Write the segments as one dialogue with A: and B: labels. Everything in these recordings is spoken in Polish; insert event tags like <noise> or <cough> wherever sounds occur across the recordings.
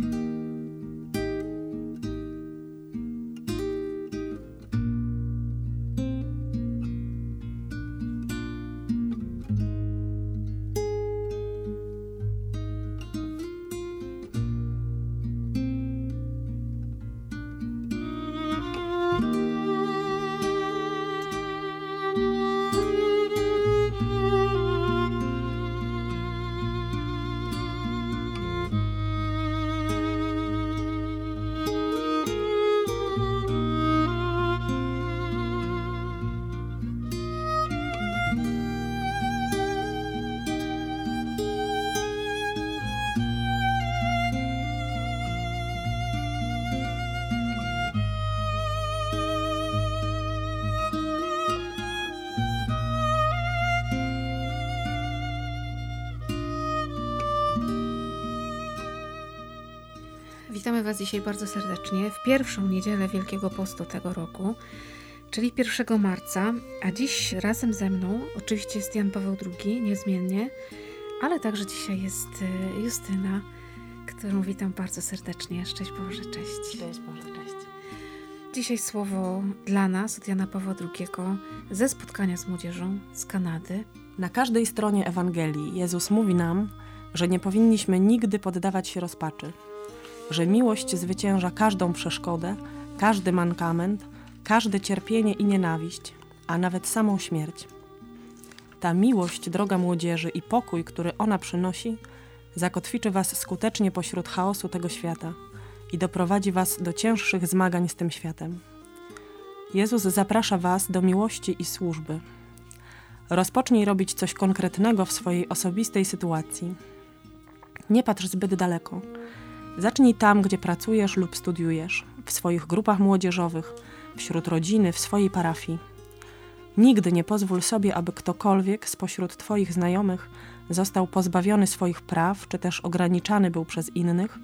A: Bye. Witamy Was dzisiaj bardzo serdecznie w pierwszą niedzielę Wielkiego Postu tego roku, czyli 1 marca, a dziś razem ze mną oczywiście jest Jan Paweł II, niezmiennie, ale także dzisiaj jest e, Justyna, którą witam bardzo serdecznie. Szczęść Boże, cześć.
B: Szczęść Boże, cześć.
A: Dzisiaj słowo dla nas od Jana Pawła II ze spotkania z młodzieżą z Kanady.
B: Na każdej stronie Ewangelii Jezus mówi nam, że nie powinniśmy nigdy poddawać się rozpaczy że miłość zwycięża każdą przeszkodę, każdy mankament, każde cierpienie i nienawiść, a nawet samą śmierć. Ta miłość, droga młodzieży, i pokój, który ona przynosi, zakotwiczy was skutecznie pośród chaosu tego świata i doprowadzi was do cięższych zmagań z tym światem. Jezus zaprasza was do miłości i służby. Rozpocznij robić coś konkretnego w swojej osobistej sytuacji. Nie patrz zbyt daleko Zacznij tam, gdzie pracujesz lub studiujesz, w swoich grupach młodzieżowych, wśród rodziny, w swojej parafii. Nigdy nie pozwól sobie, aby ktokolwiek spośród Twoich znajomych został pozbawiony swoich praw, czy też ograniczany był przez innych,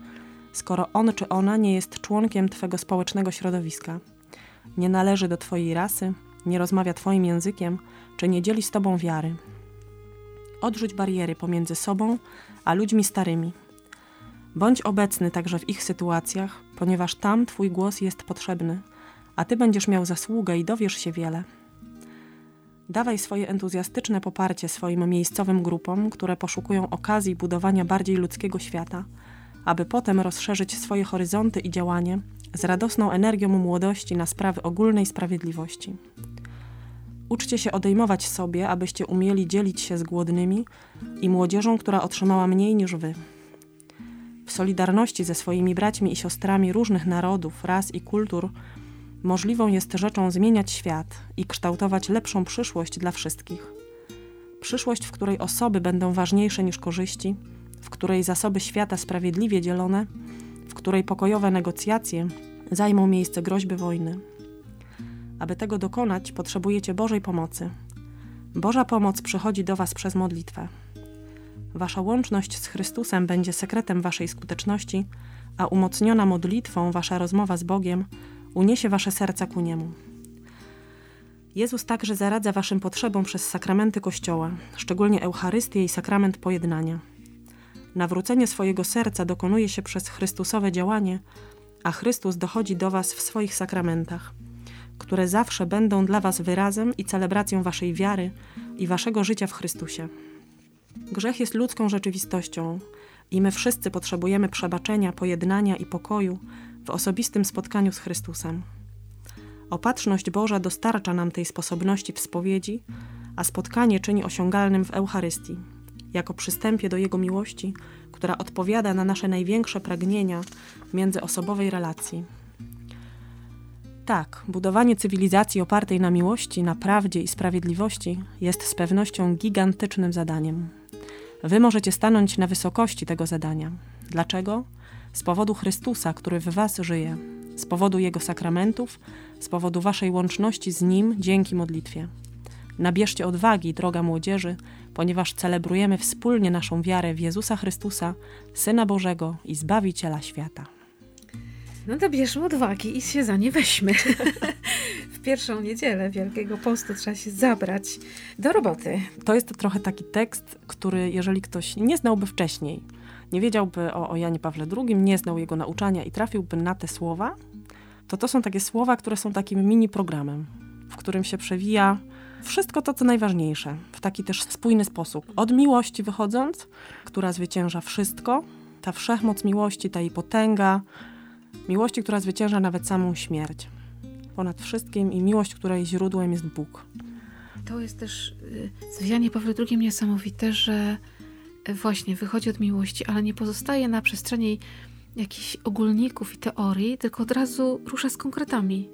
B: skoro on czy ona nie jest członkiem Twego społecznego środowiska, nie należy do Twojej rasy, nie rozmawia Twoim językiem, czy nie dzieli z Tobą wiary. Odrzuć bariery pomiędzy sobą a ludźmi starymi – Bądź obecny także w ich sytuacjach, ponieważ tam Twój głos jest potrzebny, a Ty będziesz miał zasługę i dowiesz się wiele. Dawaj swoje entuzjastyczne poparcie swoim miejscowym grupom, które poszukują okazji budowania bardziej ludzkiego świata, aby potem rozszerzyć swoje horyzonty i działanie z radosną energią młodości na sprawy ogólnej sprawiedliwości. Uczcie się odejmować sobie, abyście umieli dzielić się z głodnymi i młodzieżą, która otrzymała mniej niż wy w solidarności ze swoimi braćmi i siostrami różnych narodów, ras i kultur, możliwą jest rzeczą zmieniać świat i kształtować lepszą przyszłość dla wszystkich. Przyszłość, w której osoby będą ważniejsze niż korzyści, w której zasoby świata sprawiedliwie dzielone, w której pokojowe negocjacje zajmą miejsce groźby wojny. Aby tego dokonać, potrzebujecie Bożej pomocy. Boża pomoc przychodzi do Was przez modlitwę. Wasza łączność z Chrystusem będzie sekretem Waszej skuteczności, a umocniona modlitwą Wasza rozmowa z Bogiem uniesie Wasze serca ku Niemu. Jezus także zaradza Waszym potrzebom przez sakramenty Kościoła, szczególnie Eucharystię i sakrament pojednania. Nawrócenie swojego serca dokonuje się przez Chrystusowe działanie, a Chrystus dochodzi do Was w swoich sakramentach, które zawsze będą dla Was wyrazem i celebracją Waszej wiary i Waszego życia w Chrystusie. Grzech jest ludzką rzeczywistością i my wszyscy potrzebujemy przebaczenia, pojednania i pokoju w osobistym spotkaniu z Chrystusem. Opatrzność Boża dostarcza nam tej sposobności w spowiedzi, a spotkanie czyni osiągalnym w Eucharystii, jako przystępie do Jego miłości, która odpowiada na nasze największe pragnienia międzyosobowej relacji. Tak, budowanie cywilizacji opartej na miłości, na prawdzie i sprawiedliwości jest z pewnością gigantycznym zadaniem. Wy możecie stanąć na wysokości tego zadania. Dlaczego? Z powodu Chrystusa, który w Was żyje, z powodu Jego sakramentów, z powodu Waszej łączności z Nim dzięki modlitwie. Nabierzcie odwagi, droga młodzieży, ponieważ celebrujemy wspólnie naszą wiarę w Jezusa Chrystusa, Syna Bożego i Zbawiciela świata.
A: No to bierzmy odwagi i się za nie weźmy. <laughs> w pierwszą niedzielę Wielkiego Postu trzeba się zabrać do roboty.
B: To jest trochę taki tekst, który jeżeli ktoś nie znałby wcześniej, nie wiedziałby o, o Janie Pawle II, nie znał jego nauczania i trafiłby na te słowa, to to są takie słowa, które są takim mini programem, w którym się przewija wszystko to, co najważniejsze, w taki też spójny sposób. Od miłości wychodząc, która zwycięża wszystko, ta wszechmoc miłości, ta jej potęga, miłości, która zwycięża nawet samą śmierć. Ponad wszystkim i miłość, której źródłem jest Bóg.
A: To jest też zwijanie y, Pawła II niesamowite, że właśnie wychodzi od miłości, ale nie pozostaje na przestrzeni jakichś ogólników i teorii, tylko od razu rusza z konkretami.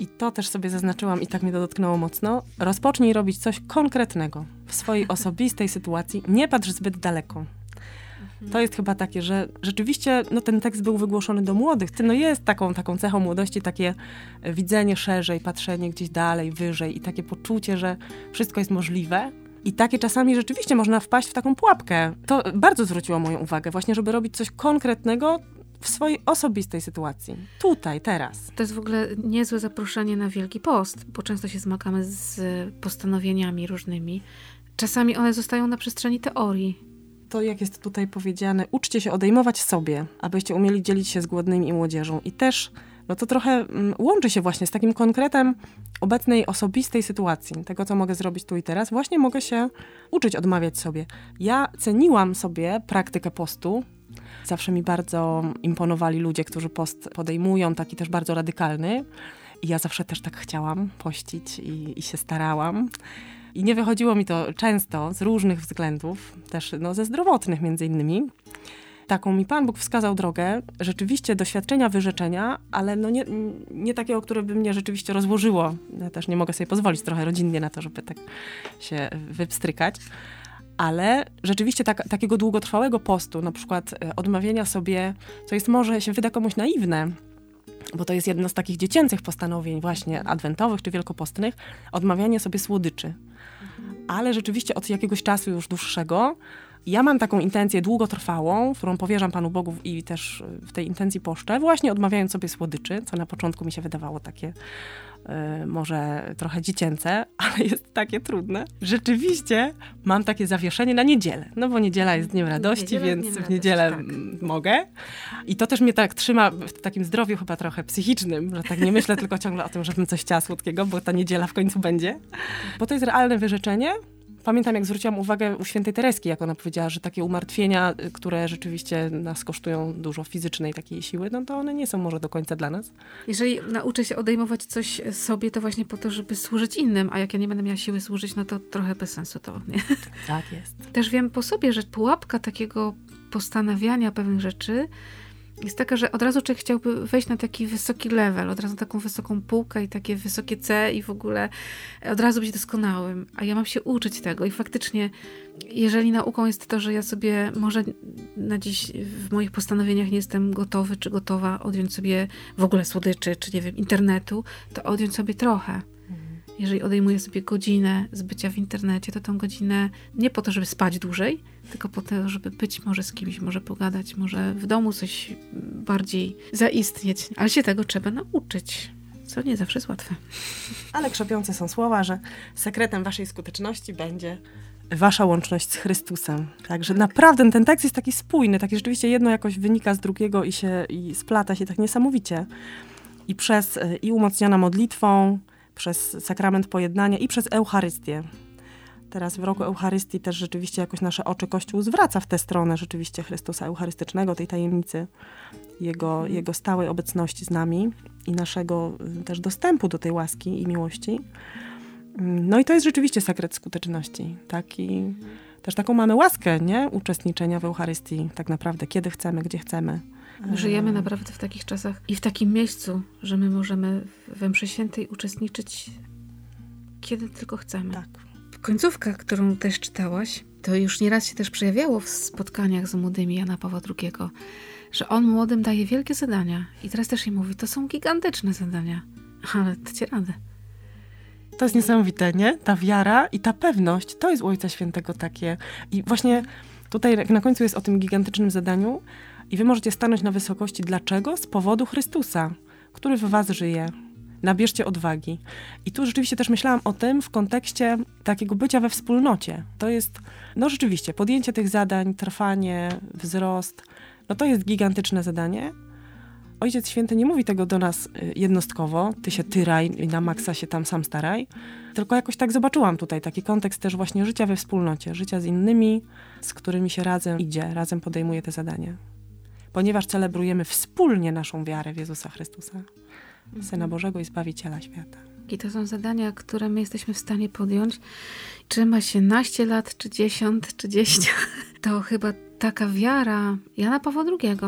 B: I to też sobie zaznaczyłam i tak mnie to dotknęło mocno. Rozpocznij robić coś konkretnego w swojej <laughs> osobistej sytuacji. Nie patrz zbyt daleko. To jest chyba takie, że rzeczywiście no, ten tekst był wygłoszony do młodych. No jest taką, taką cechą młodości takie widzenie szerzej, patrzenie gdzieś dalej, wyżej i takie poczucie, że wszystko jest możliwe. I takie czasami rzeczywiście można wpaść w taką pułapkę. To bardzo zwróciło moją uwagę, właśnie, żeby robić coś konkretnego, w swojej osobistej sytuacji. Tutaj, teraz.
A: To jest w ogóle niezłe zaproszenie na Wielki Post, bo często się zmagamy z postanowieniami różnymi. Czasami one zostają na przestrzeni teorii.
B: To, jak jest tutaj powiedziane, uczcie się odejmować sobie, abyście umieli dzielić się z głodnymi i młodzieżą. I też no to trochę mm, łączy się właśnie z takim konkretem obecnej osobistej sytuacji, tego co mogę zrobić tu i teraz. Właśnie mogę się uczyć odmawiać sobie. Ja ceniłam sobie praktykę postu, Zawsze mi bardzo imponowali ludzie, którzy post podejmują, taki też bardzo radykalny. I ja zawsze też tak chciałam pościć i, i się starałam. I nie wychodziło mi to często z różnych względów, też no, ze zdrowotnych między innymi. Taką mi Pan Bóg wskazał drogę, rzeczywiście doświadczenia wyrzeczenia, ale no nie, nie takiego, które by mnie rzeczywiście rozłożyło. Ja też nie mogę sobie pozwolić trochę rodzinnie na to, żeby tak się wypstrykać ale rzeczywiście tak, takiego długotrwałego postu, na przykład e, odmawiania sobie, co jest może się wyda komuś naiwne, bo to jest jedno z takich dziecięcych postanowień właśnie adwentowych czy wielkopostnych, odmawianie sobie słodyczy. Ale rzeczywiście od jakiegoś czasu już dłuższego ja mam taką intencję długotrwałą, którą powierzam Panu Bogu i też w tej intencji poszczę, właśnie odmawiając sobie słodyczy, co na początku mi się wydawało takie Y, może trochę dziecięce, <laughs> ale jest takie trudne. Rzeczywiście mam takie zawieszenie na niedzielę, no bo niedziela jest dniem radości, Niedziela więc dniem w niedzielę radości, tak. mogę. I to też mnie tak trzyma w takim zdrowiu chyba trochę psychicznym, że tak nie myślę tylko ciągle o tym, żebym coś chciała słodkiego, bo ta niedziela w końcu będzie. Bo to jest realne wyrzeczenie, Pamiętam, jak zwróciłam uwagę u świętej Tereski, jak ona powiedziała, że takie umartwienia, y, które rzeczywiście nas kosztują dużo fizycznej takiej siły, no to one nie są może do końca dla nas.
A: Jeżeli nauczę się odejmować coś sobie, to właśnie po to, żeby służyć innym, a jak ja nie będę miała siły służyć, no to trochę bez sensu to, nie?
B: Tak jest.
A: Też wiem po sobie, że pułapka takiego postanawiania pewnych rzeczy jest taka, że od razu człowiek chciałby wejść na taki wysoki level, od razu na taką wysoką półkę i takie wysokie C i w ogóle od razu być doskonałym. A ja mam się uczyć tego i faktycznie, jeżeli nauką jest to, że ja sobie może na dziś w moich postanowieniach nie jestem gotowy czy gotowa odjąć sobie w ogóle słodyczy, czy nie wiem, internetu, to odjąć sobie trochę jeżeli odejmuję sobie godzinę z bycia w internecie, to tą godzinę nie po to, żeby spać dłużej, tylko po to, żeby być może z kimś, może pogadać, może w domu coś bardziej zaistnieć. Ale się tego trzeba nauczyć. Co nie zawsze jest łatwe.
B: Ale krzepiące są słowa, że sekretem waszej skuteczności będzie wasza łączność z Chrystusem. Także naprawdę ten tekst jest taki spójny, taki rzeczywiście jedno jakoś wynika z drugiego i się i splata się tak niesamowicie. I przez i umocniona modlitwą, przez sakrament pojednania i przez Eucharystię. Teraz w roku Eucharystii też rzeczywiście jakoś nasze oczy Kościół zwraca w tę stronę rzeczywiście Chrystusa Eucharystycznego, tej tajemnicy, Jego, mhm. jego stałej obecności z nami i naszego y, też dostępu do tej łaski i miłości. Mm, no i to jest rzeczywiście sekret skuteczności. Taki, też taką mamy łaskę, nie? Uczestniczenia w Eucharystii tak naprawdę, kiedy chcemy, gdzie chcemy.
A: Żyjemy naprawdę w takich czasach i w takim miejscu, że my możemy we mszy świętej uczestniczyć kiedy tylko chcemy.
B: Tak.
A: Końcówka, którą też czytałaś, to już nieraz się też przejawiało w spotkaniach z młodymi Jana Pawła II, że on młodym daje wielkie zadania. I teraz też jej mówi, to są gigantyczne zadania, <laughs> ale dajcie radę.
B: To jest niesamowite, nie? Ta wiara i ta pewność, to jest u Ojca Świętego takie. I właśnie tutaj na końcu jest o tym gigantycznym zadaniu, i wy możecie stanąć na wysokości. Dlaczego? Z powodu Chrystusa, który w was żyje. nabierzcie odwagi. I tu rzeczywiście też myślałam o tym w kontekście takiego bycia we wspólnocie. To jest, no rzeczywiście, podjęcie tych zadań, trwanie, wzrost, no to jest gigantyczne zadanie. Ojciec Święty nie mówi tego do nas y, jednostkowo, ty się tyraj na maksa się tam sam staraj, tylko jakoś tak zobaczyłam tutaj taki kontekst też właśnie życia we wspólnocie, życia z innymi, z którymi się razem idzie, razem podejmuje te zadania. Ponieważ celebrujemy wspólnie naszą wiarę w Jezusa Chrystusa, Syna mhm. Bożego i Zbawiciela świata.
A: I to są zadania, które my jesteśmy w stanie podjąć. Czy ma się naście lat, czy dziesiąt, czy dziesięć, <laughs> to chyba taka wiara Jana Pawła II,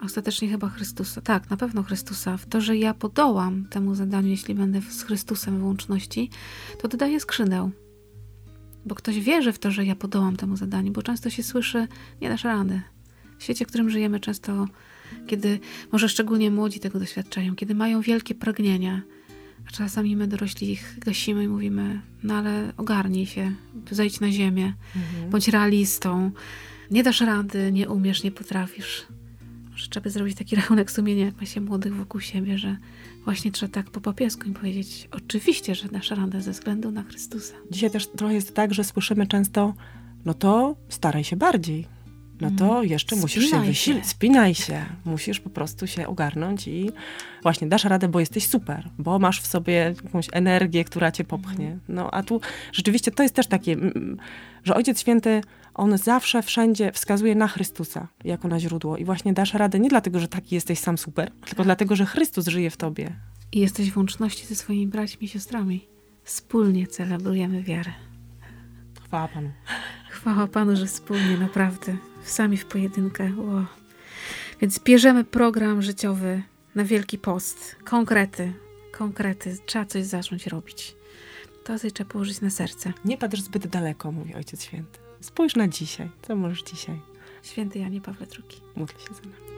A: ostatecznie chyba Chrystusa, tak, na pewno Chrystusa, w to, że ja podołam temu zadaniu, jeśli będę z Chrystusem w łączności, to dodaje skrzydeł. Bo ktoś wierzy w to, że ja podołam temu zadaniu, bo często się słyszy, nie dasz rady. W świecie, w którym żyjemy, często, kiedy może szczególnie młodzi tego doświadczają, kiedy mają wielkie pragnienia, a czasami my dorośli ich gasimy i mówimy, no ale ogarnij się, zejdź na ziemię, mhm. bądź realistą, nie dasz rady, nie umiesz, nie potrafisz. Może trzeba by zrobić taki <laughs> rachunek sumienia, jak ma się młodych wokół siebie, że właśnie trzeba tak po papiesku im powiedzieć, oczywiście, że dasz radę ze względu na Chrystusa.
B: Dzisiaj też trochę jest tak, że słyszymy często, no to staraj się bardziej no to mhm. jeszcze musisz spinaj się wysilić. Spinaj się. Musisz po prostu się ogarnąć i właśnie dasz radę, bo jesteś super, bo masz w sobie jakąś energię, która cię popchnie. Mhm. No a tu rzeczywiście to jest też takie, że Ojciec Święty, on zawsze, wszędzie wskazuje na Chrystusa jako na źródło i właśnie dasz radę nie dlatego, że taki jesteś sam super, tylko tak. dlatego, że Chrystus żyje w tobie.
A: I jesteś w łączności ze swoimi braćmi i siostrami. Wspólnie celebrujemy wiarę.
B: Chwała Panu.
A: Chwała Panu, że wspólnie, naprawdę sami w pojedynkę. Wow. Więc bierzemy program życiowy na Wielki Post. Konkrety, konkrety. Trzeba coś zacząć robić. To sobie trzeba położyć na serce.
B: Nie patrz zbyt daleko, mówi Ojciec Święty. Spójrz na dzisiaj. Co możesz dzisiaj?
A: Święty Janie Pawle II.
B: Módl się za nami.